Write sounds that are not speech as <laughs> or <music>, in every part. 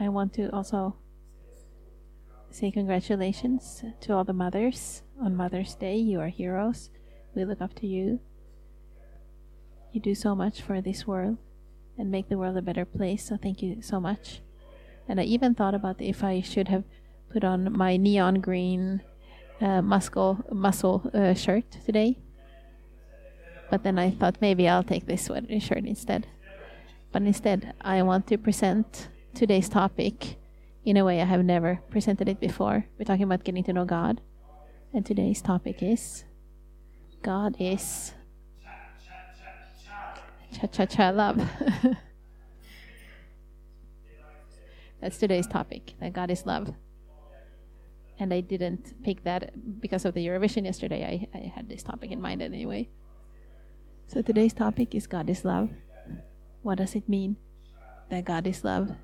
I want to also say congratulations to all the mothers on Mother's Day. You are heroes. We look up to you. You do so much for this world and make the world a better place. So thank you so much. And I even thought about if I should have put on my neon green uh, muscle muscle uh, shirt today. But then I thought maybe I'll take this sweater shirt instead. But instead, I want to present today's topic in a way I have never presented it before. We're talking about getting to know God. And today's topic is God is cha cha cha love. <laughs> That's today's topic that God is love. And I didn't pick that because of the Eurovision yesterday. I, I had this topic in mind anyway. So today's topic is God is love. What does it mean that God is love?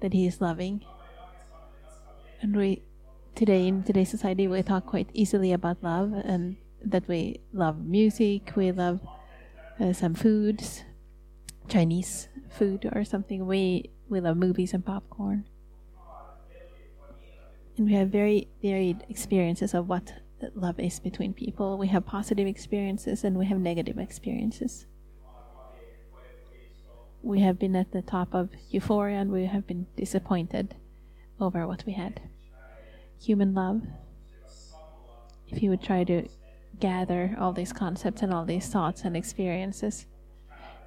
That He is loving? And we today in today's society we talk quite easily about love and that we love music, we love uh, some foods, Chinese food or something. We we love movies and popcorn. And we have very varied experiences of what love is between people. We have positive experiences and we have negative experiences. We have been at the top of euphoria and we have been disappointed over what we had. Human love. If you would try to gather all these concepts and all these thoughts and experiences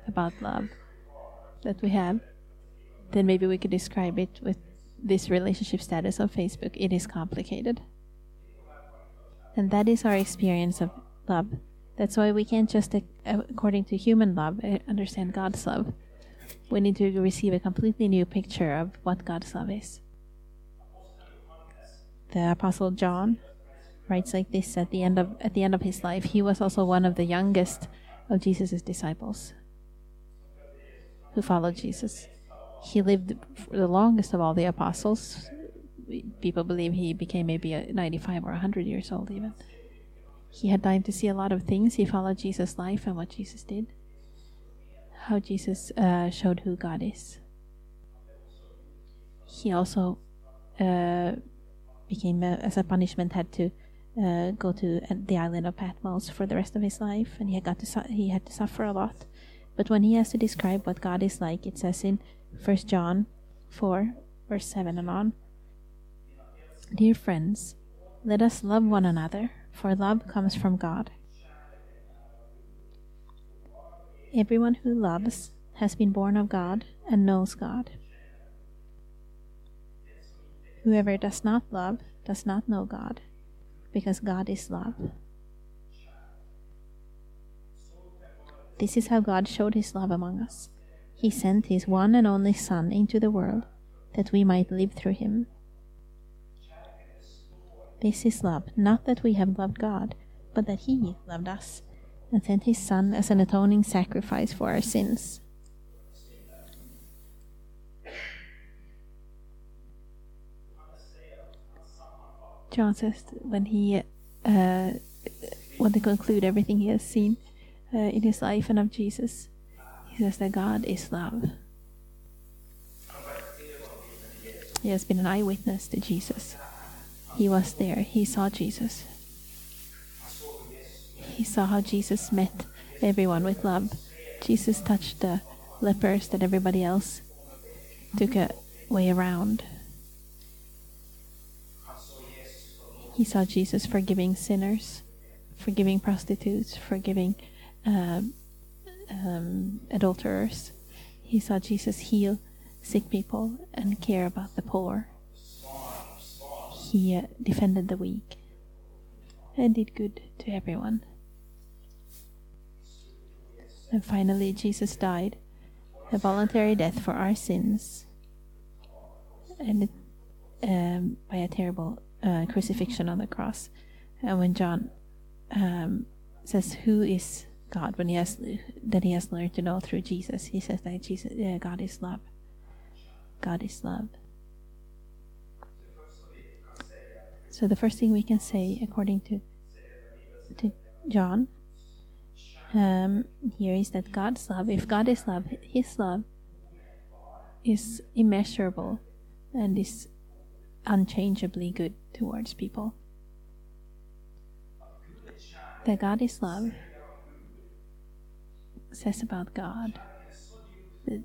about love that we have, then maybe we could describe it with this relationship status on Facebook. It is complicated. And that is our experience of love. That's why we can't just, uh, according to human love, uh, understand God's love. We need to receive a completely new picture of what God's love is. The Apostle John writes like this at the end of at the end of his life. He was also one of the youngest of Jesus' disciples who followed Jesus. He lived the longest of all the apostles. People believe he became maybe 95 or 100 years old, even. He had time to see a lot of things. He followed Jesus' life and what Jesus did, how Jesus uh, showed who God is. He also uh, became, uh, as a punishment, had to uh, go to the island of Patmos for the rest of his life, and he got to he had to suffer a lot. But when he has to describe what God is like, it says in First John four, verse seven and on. Dear friends, let us love one another, for love comes from God. Everyone who loves has been born of God and knows God. Whoever does not love does not know God because God is love. This is how God showed his love among us. He sent his one and only Son into the world that we might live through him. This is love, not that we have loved God, but that he loved us and sent his Son as an atoning sacrifice for our sins. John says when he uh, to conclude everything he has seen uh, in his life and of Jesus, he says that God is love. He has been an eyewitness to Jesus. He was there. He saw Jesus. He saw how Jesus met everyone with love. Jesus touched the lepers that everybody else took a way around. He saw Jesus forgiving sinners, forgiving prostitutes, forgiving uh, um, adulterers. He saw Jesus heal sick people and care about the poor. He uh, defended the weak and did good to everyone. And finally, Jesus died a voluntary death for our sins and it, um, by a terrible uh, crucifixion on the cross. And when John um, says, "Who is God?" when he has that he has learned to know through Jesus, he says that Jesus, yeah, God is love. God is love. So the first thing we can say, according to to John, um, here is that God's love. If God is love, His love is immeasurable, and is unchangeably good towards people. That God is love says about God that,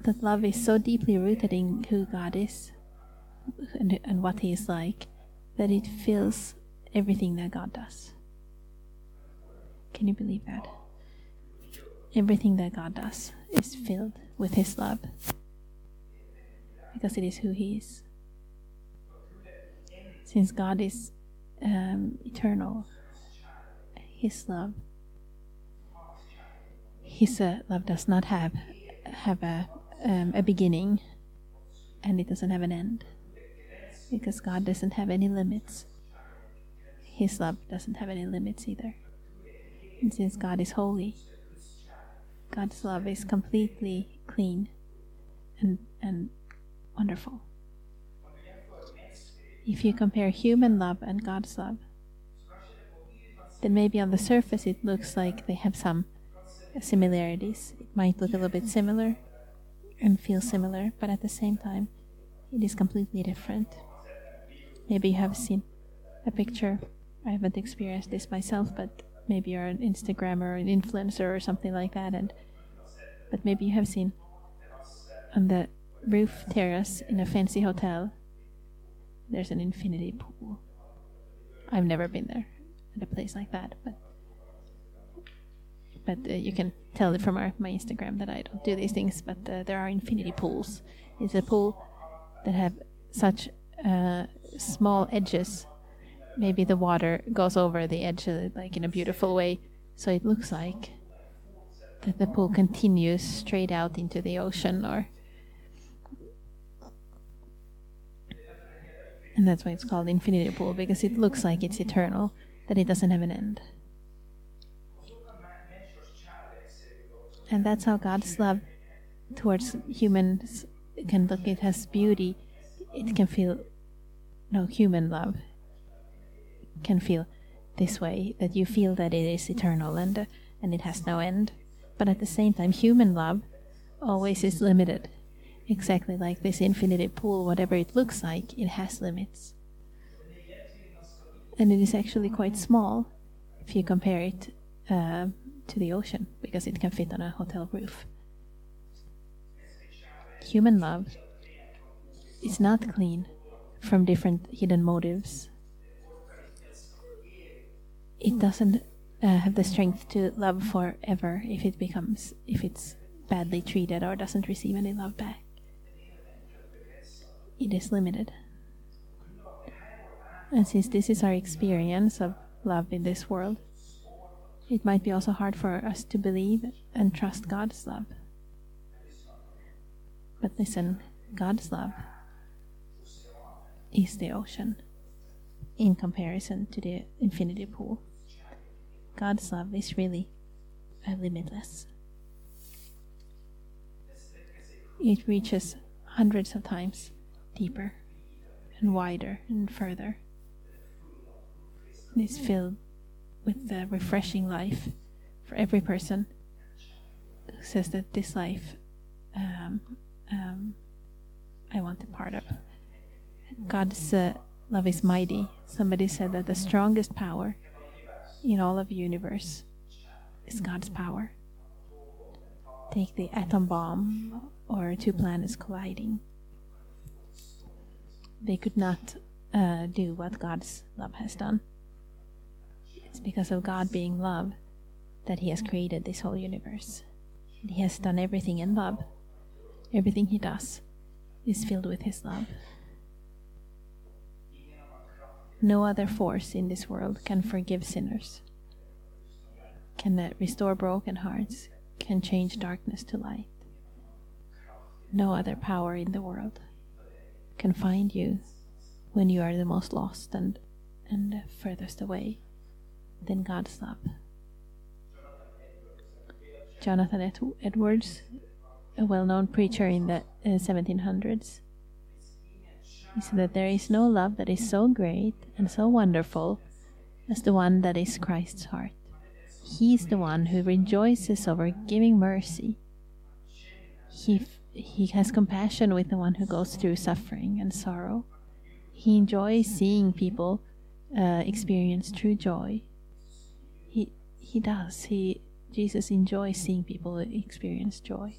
that love is so deeply rooted in who God is and, and what He is like that it fills everything that God does. Can you believe that? Everything that God does is filled with His love because it is who He is. Since God is um, eternal, His love, His uh, love does not have have a um, a beginning, and it doesn't have an end, because God doesn't have any limits. His love doesn't have any limits either. And since God is holy, God's love is completely clean and, and wonderful. If you compare human love and God's love, then maybe on the surface it looks like they have some similarities. It might look a little bit similar and feel similar, but at the same time, it is completely different. Maybe you have seen a picture I haven't experienced this myself, but maybe you're an Instagrammer or an influencer or something like that, and but maybe you have seen on the roof terrace in a fancy hotel. There's an infinity pool. I've never been there at a place like that, but but uh, you can tell it from our, my Instagram that I don't do these things. But uh, there are infinity pools. It's a pool that have such uh, small edges maybe the water goes over the edge of it, like in a beautiful way. So it looks like that the pool continues straight out into the ocean or and that's why it's called infinity pool because it looks like it's eternal that it doesn't have an end. And that's how god's love towards humans can look. It has beauty. It can feel no human love can feel this way that you feel that it is eternal and uh, and it has no end. But at the same time human love always is limited. Exactly like this infinity pool whatever it looks like it has limits. And it is actually quite small if you compare it uh, to the ocean because it can fit on a hotel roof. Human love is not clean from different hidden motives it doesn't uh, have the strength to love forever if it becomes if it's badly treated or doesn't receive any love back. It is limited. And since this is our experience of love in this world, it might be also hard for us to believe and trust God's love. But listen, God's love is the ocean in comparison to the infinity pool. God's love is really limitless. It reaches hundreds of times deeper and wider and further. It is filled with the refreshing life for every person who says that this life um, um, I want a part of. God's uh, love is mighty. Somebody said that the strongest power in all of universe is God's power. Take the atom bomb or two planets colliding. They could not uh, do what God's love has done. It's because of God being love that He has created this whole universe. He has done everything in love. Everything He does is filled with His love. No other force in this world can forgive sinners, can restore broken hearts, can change darkness to light. No other power in the world can find you when you are the most lost and, and furthest away than God's love. Jonathan Edwards, a well known preacher in the uh, 1700s, he said that there is no love that is so great and so wonderful as the one that is Christ's heart. He is the one who rejoices over giving mercy. He, he has compassion with the one who goes through suffering and sorrow. He enjoys seeing people uh, experience true joy. He he does. He Jesus enjoys seeing people experience joy.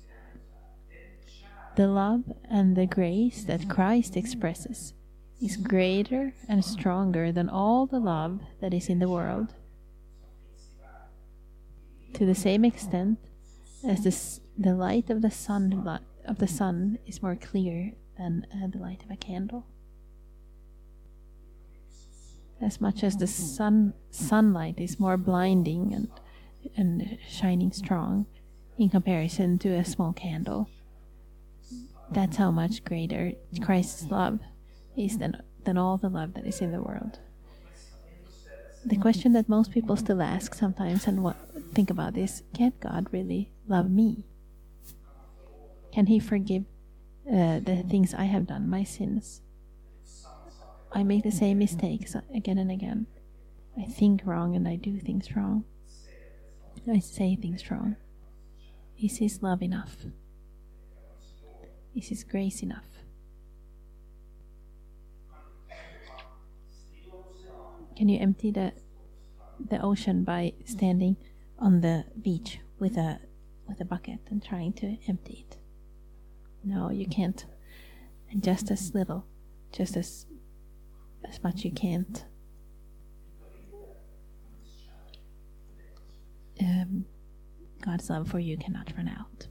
The love and the grace that Christ expresses is greater and stronger than all the love that is in the world. To the same extent as the, the light of the sun of the sun is more clear than uh, the light of a candle. As much as the sun sunlight is more blinding and and shining strong in comparison to a small candle. That's how much greater Christ's love is than, than all the love that is in the world. The question that most people still ask sometimes and what, think about is can God really love me? Can He forgive uh, the things I have done, my sins? I make the same mistakes again and again. I think wrong and I do things wrong. I say things wrong. Is His love enough? Is His grace enough? Can you empty the the ocean by standing on the beach with a with a bucket and trying to empty it? No, you can't. And just as little, just as as much you can't um, God's love for you cannot run out.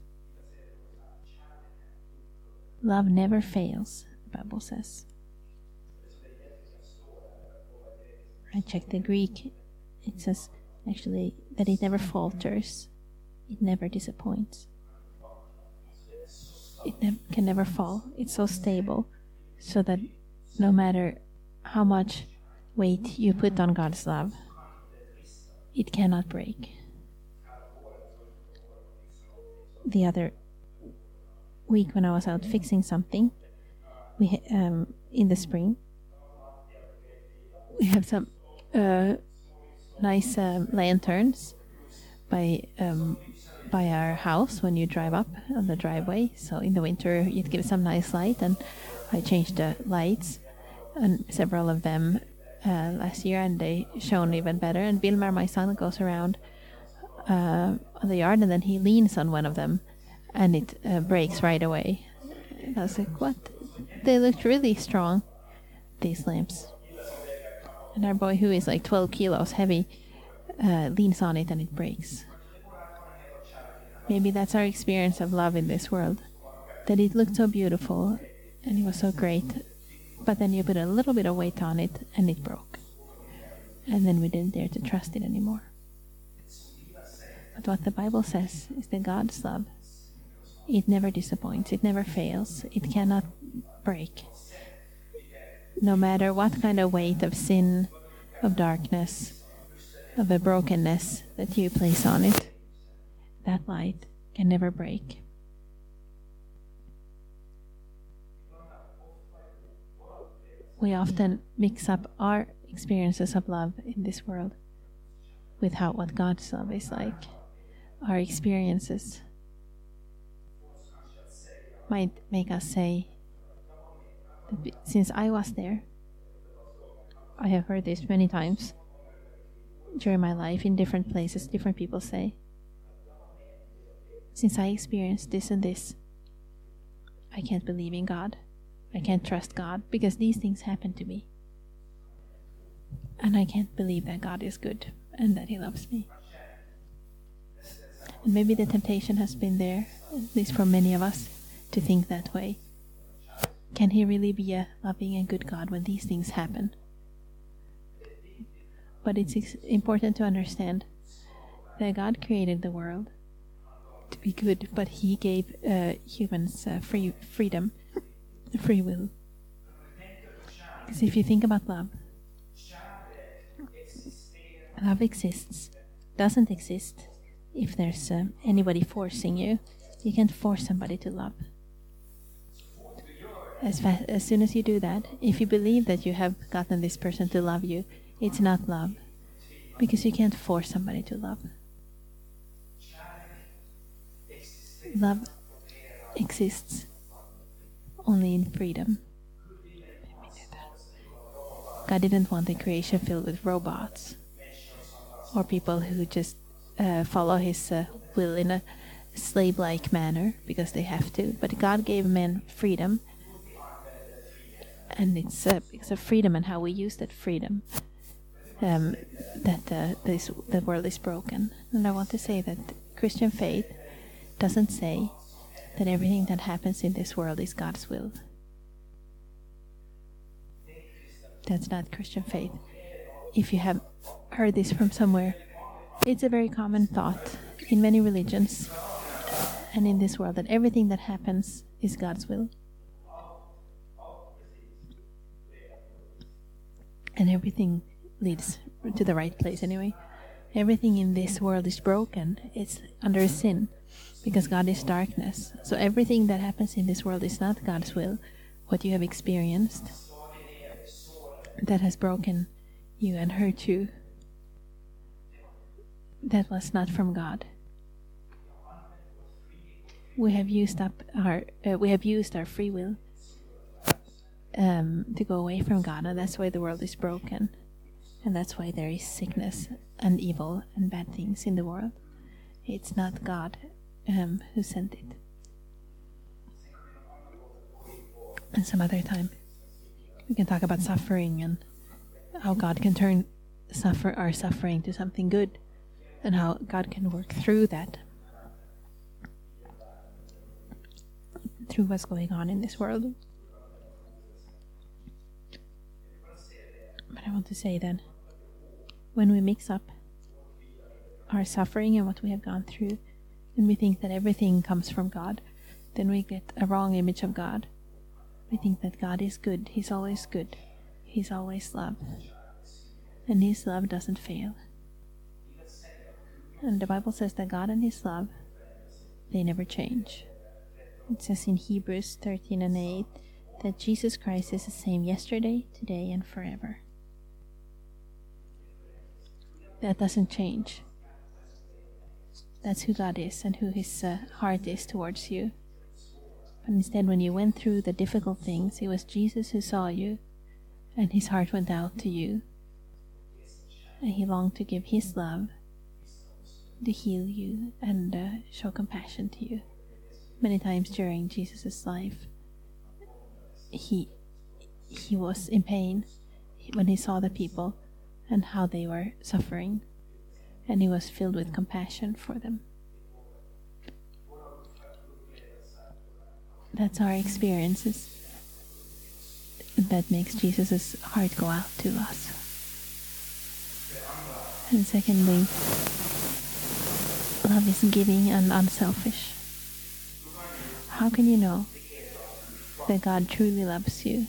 Love never fails, the Bible says. I checked the Greek. It says actually that it never falters, it never disappoints. It ne- can never fall. It's so stable, so that no matter how much weight you put on God's love, it cannot break the other week when I was out fixing something. We um, in the spring we have some uh, nice um, lanterns by um, by our house when you drive up on the driveway. So in the winter it gives some nice light, and I changed the lights and several of them uh, last year, and they shone even better. And Vilmar, my son, goes around uh, on the yard, and then he leans on one of them, and it uh, breaks right away. I was like, "What? They looked really strong, these lamps." And our boy, who is like 12 kilos heavy, uh, leans on it and it breaks. Maybe that's our experience of love in this world. That it looked so beautiful and it was so great, but then you put a little bit of weight on it and it broke. And then we didn't dare to trust it anymore. But what the Bible says is that God's love, it never disappoints, it never fails, it cannot break. No matter what kind of weight of sin, of darkness, of a brokenness that you place on it, that light can never break. We often mix up our experiences of love in this world with how what God's love is like our experiences might make us say, since I was there, I have heard this many times during my life in different places, different people say, since I experienced this and this, I can't believe in God. I can't trust God because these things happen to me. And I can't believe that God is good and that He loves me. And maybe the temptation has been there, at least for many of us, to think that way. Can He really be a loving and good God when these things happen? But it's important to understand that God created the world to be good, but He gave uh, humans uh, free freedom, free will. Because if you think about love, love exists, doesn't exist if there's uh, anybody forcing you. You can't force somebody to love. As, fa- as soon as you do that, if you believe that you have gotten this person to love you, it's not love. Because you can't force somebody to love. Love exists only in freedom. God didn't want a creation filled with robots or people who just uh, follow His uh, will in a slave like manner because they have to. But God gave men freedom. And it's a, it's a freedom and how we use that freedom um, that uh, this, the world is broken. And I want to say that Christian faith doesn't say that everything that happens in this world is God's will. That's not Christian faith. If you have heard this from somewhere, it's a very common thought in many religions and in this world that everything that happens is God's will. And everything leads to the right place anyway. Everything in this world is broken. It's under sin because God is darkness. So everything that happens in this world is not God's will. What you have experienced that has broken you and hurt you, that was not from God. We have used up our uh, we have used our free will um, to go away from God, and that's why the world is broken. And that's why there is sickness and evil and bad things in the world. It's not God um, who sent it. And some other time, we can talk about suffering and how God can turn suffer our suffering to something good, and how God can work through that, through what's going on in this world. But I want to say that when we mix up our suffering and what we have gone through, and we think that everything comes from God, then we get a wrong image of God. We think that God is good, He's always good, He's always love, and His love doesn't fail. And the Bible says that God and His love, they never change. It says in Hebrews 13 and 8 that Jesus Christ is the same yesterday, today, and forever that doesn't change. That's who God is and who His uh, heart is towards you. But instead, when you went through the difficult things, it was Jesus who saw you, and His heart went out to you. And He longed to give His love to heal you and uh, show compassion to you. Many times during Jesus' life, he he was in pain when he saw the people and how they were suffering, and he was filled with compassion for them. That's our experiences that makes Jesus' heart go out to us. And secondly, love is giving and unselfish. How can you know that God truly loves you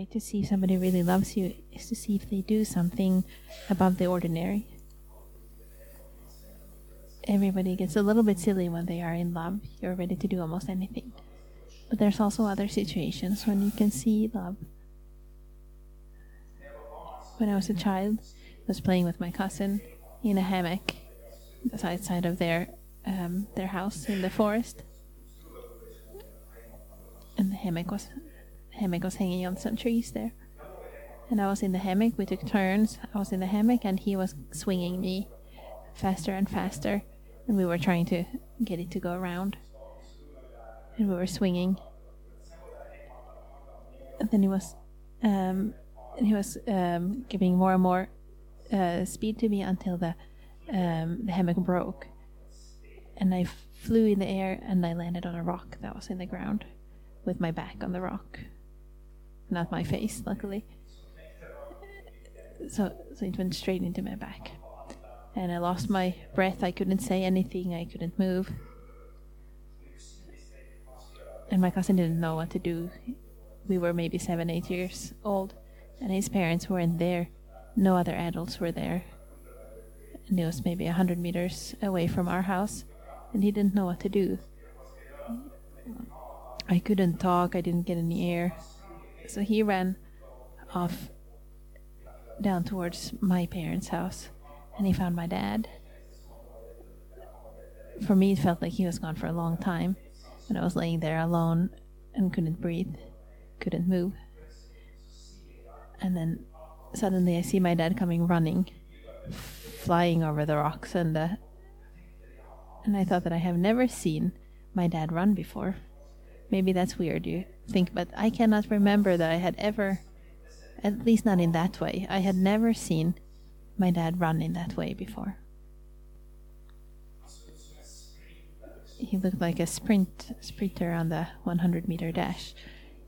way to see if somebody really loves you is to see if they do something above the ordinary. Everybody gets a little bit silly when they are in love. You're ready to do almost anything. But there's also other situations when you can see love. When I was a child, I was playing with my cousin in a hammock outside of their um, their house in the forest. And the hammock was hammock was hanging on some trees there. And I was in the hammock. We took turns. I was in the hammock, and he was swinging me faster and faster. And we were trying to get it to go around. And we were swinging. And then he was, um, and he was um, giving more and more uh, speed to me until the um, the hammock broke. And I flew in the air, and I landed on a rock that was in the ground, with my back on the rock not my face, luckily. So, so it went straight into my back. And I lost my breath. I couldn't say anything. I couldn't move. And my cousin didn't know what to do. We were maybe seven, eight years old, and his parents weren't there. No other adults were there. And it was maybe a hundred meters away from our house, and he didn't know what to do. I couldn't talk. I didn't get any air. So he ran off down towards my parents' house and he found my dad. For me, it felt like he was gone for a long time when I was laying there alone and couldn't breathe, couldn't move. And then suddenly I see my dad coming running, flying over the rocks, and and I thought that I have never seen my dad run before. Maybe that's weird, you think, but I cannot remember that I had ever, at least not in that way, I had never seen my dad run in that way before. He looked like a sprint sprinter on the 100 meter dash.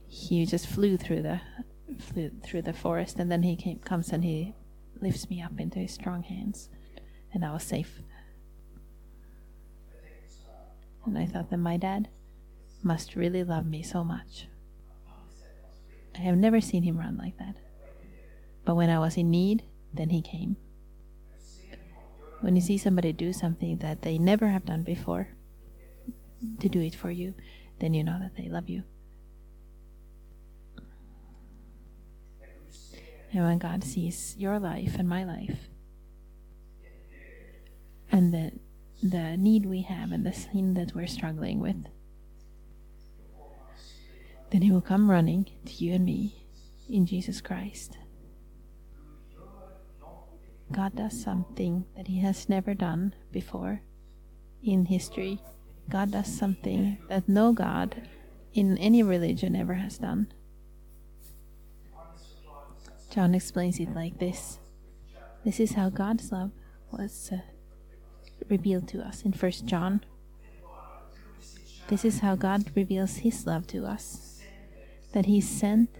He just flew through the flew through the forest, and then he came, comes and he lifts me up into his strong hands, and I was safe. And I thought that my dad must really love me so much. I have never seen him run like that. But when I was in need, then he came. When you see somebody do something that they never have done before, to do it for you, then you know that they love you. And when God sees your life and my life, and the, the need we have and the sin that we're struggling with, then He will come running to you and me in Jesus Christ. God does something that He has never done before in history. God does something that no God in any religion ever has done. John explains it like this This is how God's love was uh, revealed to us in 1 John. This is how God reveals His love to us that He sent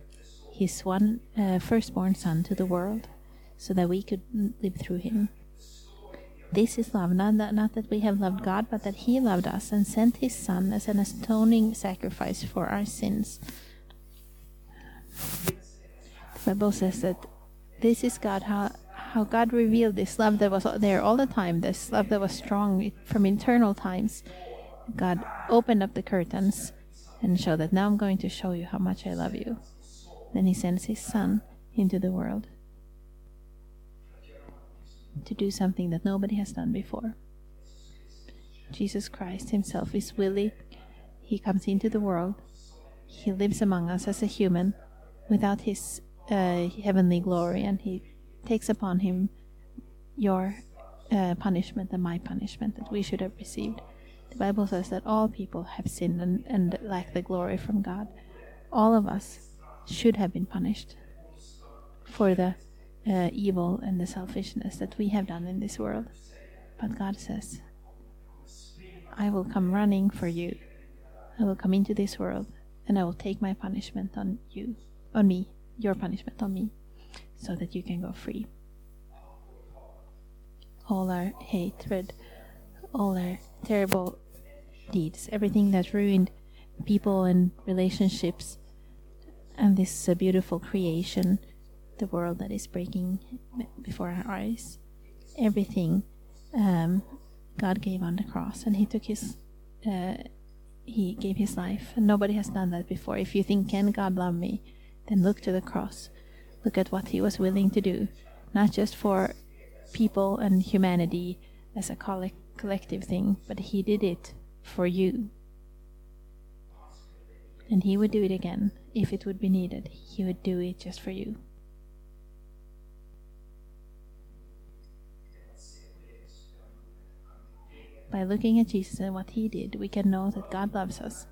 His one uh, firstborn Son to the world so that we could live through Him. This is love, not that, not that we have loved God, but that He loved us and sent His Son as an atoning sacrifice for our sins. The Bible says that this is God, how, how God revealed this love that was there all the time, this love that was strong from eternal times. God opened up the curtains and show that now I'm going to show you how much I love you. Then He sends His Son into the world to do something that nobody has done before. Jesus Christ Himself is willing. He comes into the world. He lives among us as a human without His uh, heavenly glory, and he takes upon him your uh, punishment and my punishment that we should have received. The Bible says that all people have sinned and, and lack the glory from God. All of us should have been punished for the uh, evil and the selfishness that we have done in this world. But God says, I will come running for you. I will come into this world and I will take my punishment on you, on me, your punishment on me so that you can go free. All our hatred, all our terrible deeds, everything that ruined people and relationships, and this uh, beautiful creation, the world that is breaking before our eyes, everything um, God gave on the cross, and He took His. Uh, he gave his life, and nobody has done that before. If you think, can God love me? then look to the cross. Look at what he was willing to do, not just for people and humanity as a collective thing, but he did it for you. And he would do it again if it would be needed. He would do it just for you. By looking at Jesus and what he did, we can know that God loves us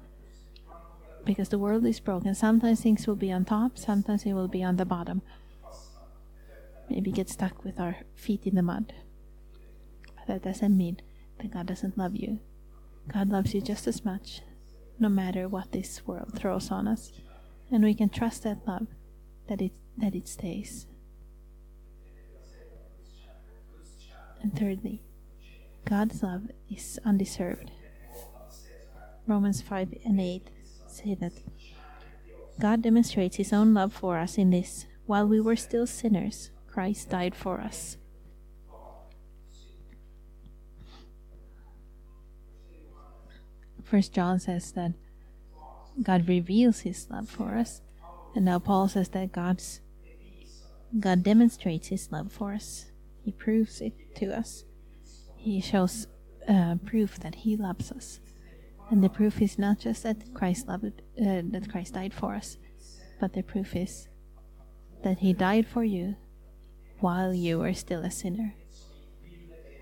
because the world is broken. Sometimes things will be on top, sometimes it will be on the bottom. Maybe get stuck with our feet in the mud. But that doesn't mean that God doesn't love you. God loves you just as much, no matter what this world throws on us. And we can trust that love, that it, that it stays. And thirdly, God's love is undeserved. Romans 5 and 8 say that God demonstrates his own love for us in this while we were still sinners, Christ died for us. First John says that God reveals his love for us, and now Paul says that God's God demonstrates his love for us. He proves it to us. He shows uh, proof that he loves us. And the proof is not just that Christ loved uh, that Christ died for us, but the proof is that he died for you while you were still a sinner.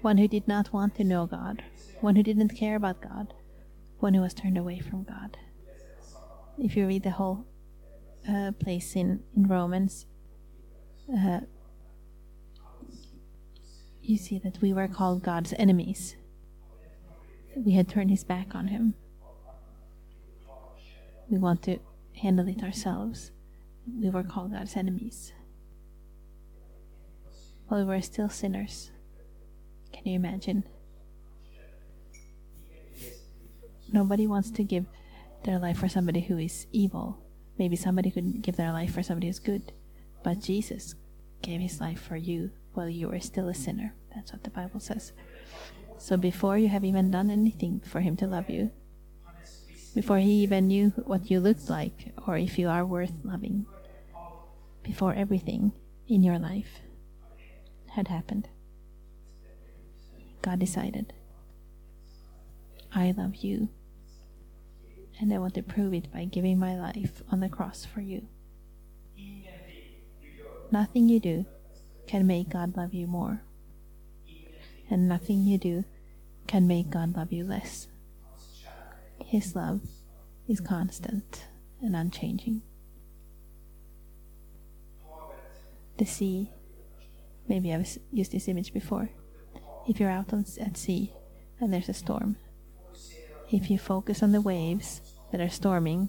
One who did not want to know God, one who didn't care about God, one who was turned away from God. If you read the whole uh, place in, in Romans, uh, you see that we were called God's enemies. We had turned his back on him. We want to handle it ourselves. We were called God's enemies. While we were still sinners. Can you imagine? Nobody wants to give their life for somebody who is evil. Maybe somebody could give their life for somebody who's good. But Jesus gave his life for you while you were still a sinner. That's what the Bible says. So before you have even done anything for him to love you, before he even knew what you looked like or if you are worth loving, before everything in your life had happened, God decided, I love you, and I want to prove it by giving my life on the cross for you. Nothing you do can make God love you more. And nothing you do can make God love you less. His love is constant and unchanging. The sea, maybe I've used this image before. If you're out on, at sea and there's a storm, if you focus on the waves that are storming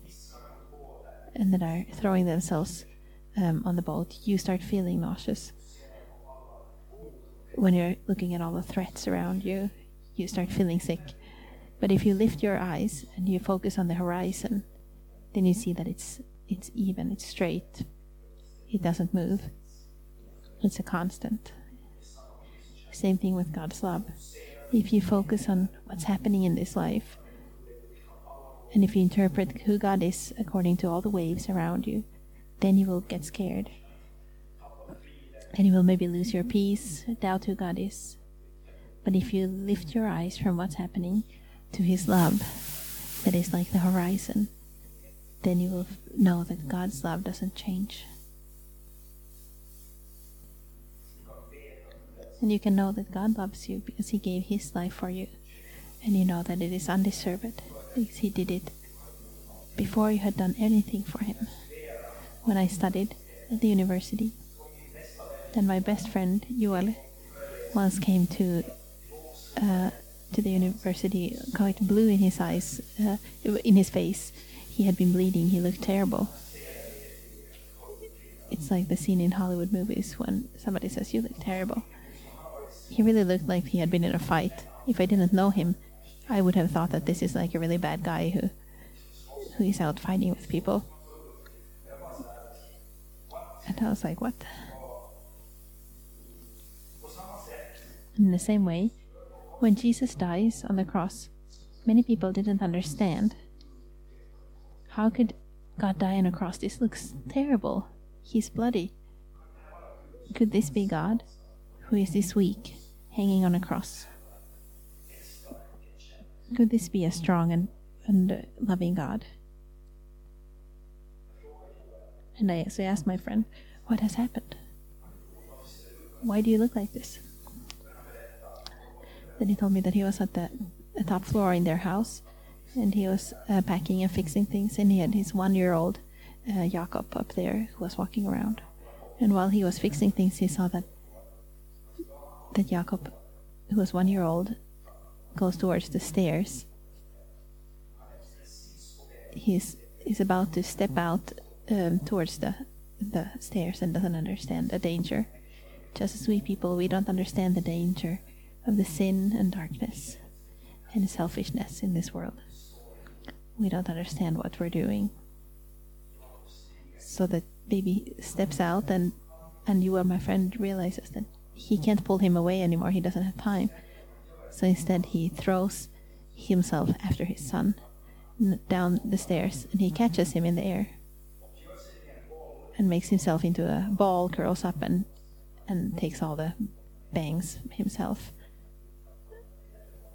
and that are throwing themselves um, on the boat, you start feeling nauseous. When you're looking at all the threats around you, you start feeling sick. But if you lift your eyes and you focus on the horizon, then you see that it's it's even, it's straight. It doesn't move. It's a constant. Same thing with God's love. If you focus on what's happening in this life, and if you interpret who God is according to all the waves around you, then you will get scared. And you will maybe lose your peace, doubt who God is. But if you lift your eyes from what's happening to His love, that is like the horizon, then you will know that God's love doesn't change. And you can know that God loves you because He gave His life for you. And you know that it is undeserved because He did it before you had done anything for Him when I studied at the university. Then my best friend Joel once came to uh, to the university quite blue in his eyes, uh, in his face. He had been bleeding. He looked terrible. It's like the scene in Hollywood movies when somebody says, "You look terrible." He really looked like he had been in a fight. If I didn't know him, I would have thought that this is like a really bad guy who who is out fighting with people. And I was like, what? In the same way, when Jesus dies on the cross, many people didn't understand. How could God die on a cross? This looks terrible. He's bloody. Could this be God, who is this weak, hanging on a cross? Could this be a strong and, and loving God? And I so I asked my friend, What has happened? Why do you look like this? Then he told me that he was at the, the top floor in their house and he was uh, packing and fixing things, and he had his one year old uh, Jakob up there who was walking around. And while he was fixing things, he saw that that Jakob, who was one year old, goes towards the stairs. He's he's about to step out um, towards the the stairs and doesn't understand the danger. Just as we people, we don't understand the danger of the sin and darkness and selfishness in this world. We don't understand what we're doing. So the baby steps out and and you, my friend, realizes that he can't pull him away anymore. He doesn't have time. So instead, he throws himself after his son down the stairs and he catches him in the air and makes himself into a ball, curls up, and and takes all the bangs himself.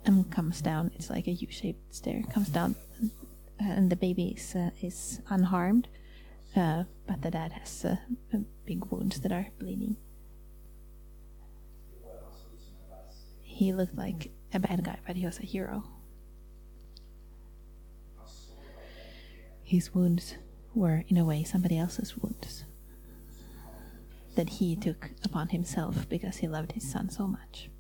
And comes down. It's like a U-shaped stair. Comes down, and the baby is uh, is unharmed, uh, but the dad has uh, big wounds that are bleeding. He looked like a bad guy, but he was a hero. His wounds were, in a way, somebody else's wounds that he took upon himself because he loved his son so much.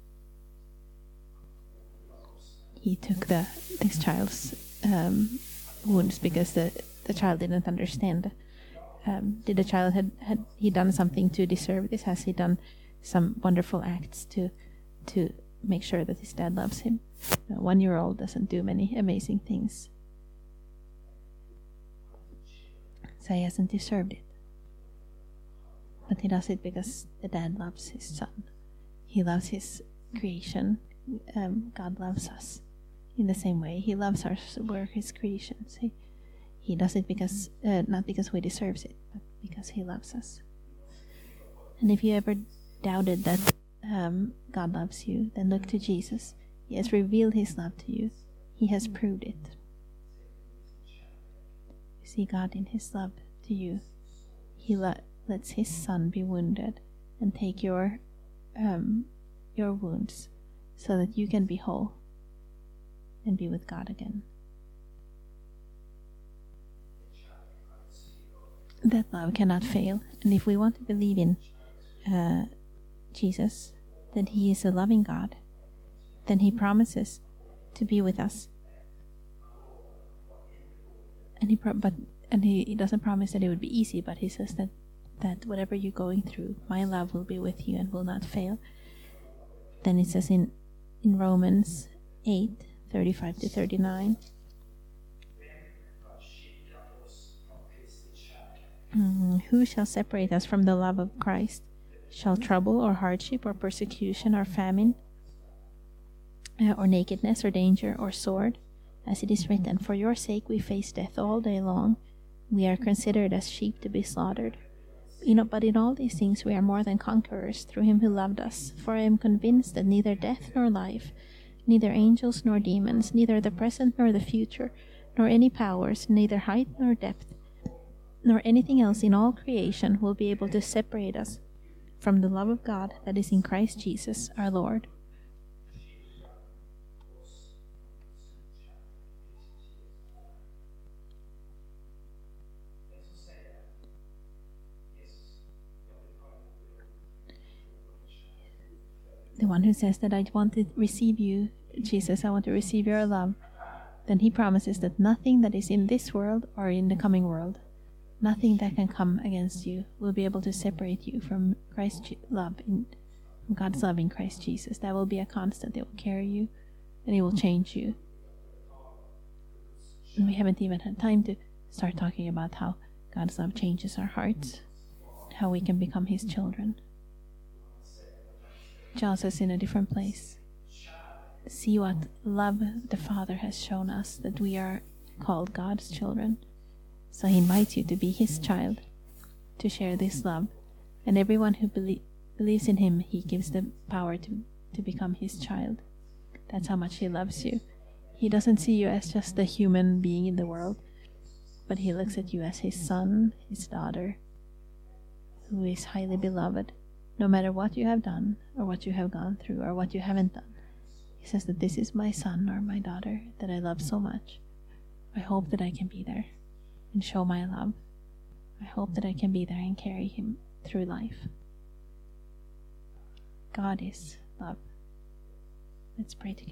He took the this child's um, wounds because the the child didn't understand. Um, did the child had had he done something to deserve this? Has he done some wonderful acts to to make sure that his dad loves him? A one year old doesn't do many amazing things. So he hasn't deserved it. But he does it because the dad loves his son. He loves his creation. Um, God loves us in the same way. He loves us. We're his creations. He, he does it because, uh, not because we deserve it, but because he loves us. And if you ever doubted that um, God loves you, then look to Jesus. He has revealed his love to you, he has proved it. You see God in his love to you. He lo- lets his son be wounded and take your um, your wounds so that you can be whole and be with God again. That love cannot fail, and if we want to believe in uh, Jesus, that He is a loving God, then He promises to be with us. And He, pro- but and he, he doesn't promise that it would be easy, but He says that that whatever you're going through, my love will be with you and will not fail. Then it says in in Romans 8 35 to 39. Mm, who shall separate us from the love of Christ? Shall trouble or hardship or persecution or famine uh, or nakedness or danger or sword? As it is written, For your sake we face death all day long. We are considered as sheep to be slaughtered. You know, but in all these things we are more than conquerors through him who loved us. For I am convinced that neither death nor life, neither angels nor demons, neither the present nor the future, nor any powers, neither height nor depth, nor anything else in all creation will be able to separate us from the love of God that is in Christ Jesus our Lord. The one who says that I want to receive you, Jesus, I want to receive your love, then he promises that nothing that is in this world or in the coming world Nothing that can come against you will be able to separate you from Christ's love, in, from God's love in Christ Jesus. That will be a constant. It will carry you and it will change you. And we haven't even had time to start talking about how God's love changes our hearts, how we can become His children. Draws us in a different place. See what love the Father has shown us that we are called God's children. So he invites you to be his child, to share this love, and everyone who belie- believes in him, he gives the power to, to become his child. That's how much he loves you. He doesn't see you as just a human being in the world, but he looks at you as his son, his daughter, who is highly beloved, no matter what you have done, or what you have gone through, or what you haven't done. He says that this is my son or my daughter that I love so much. I hope that I can be there and show my love. I hope that I can be there and carry him through life. God is love. Let's pray together.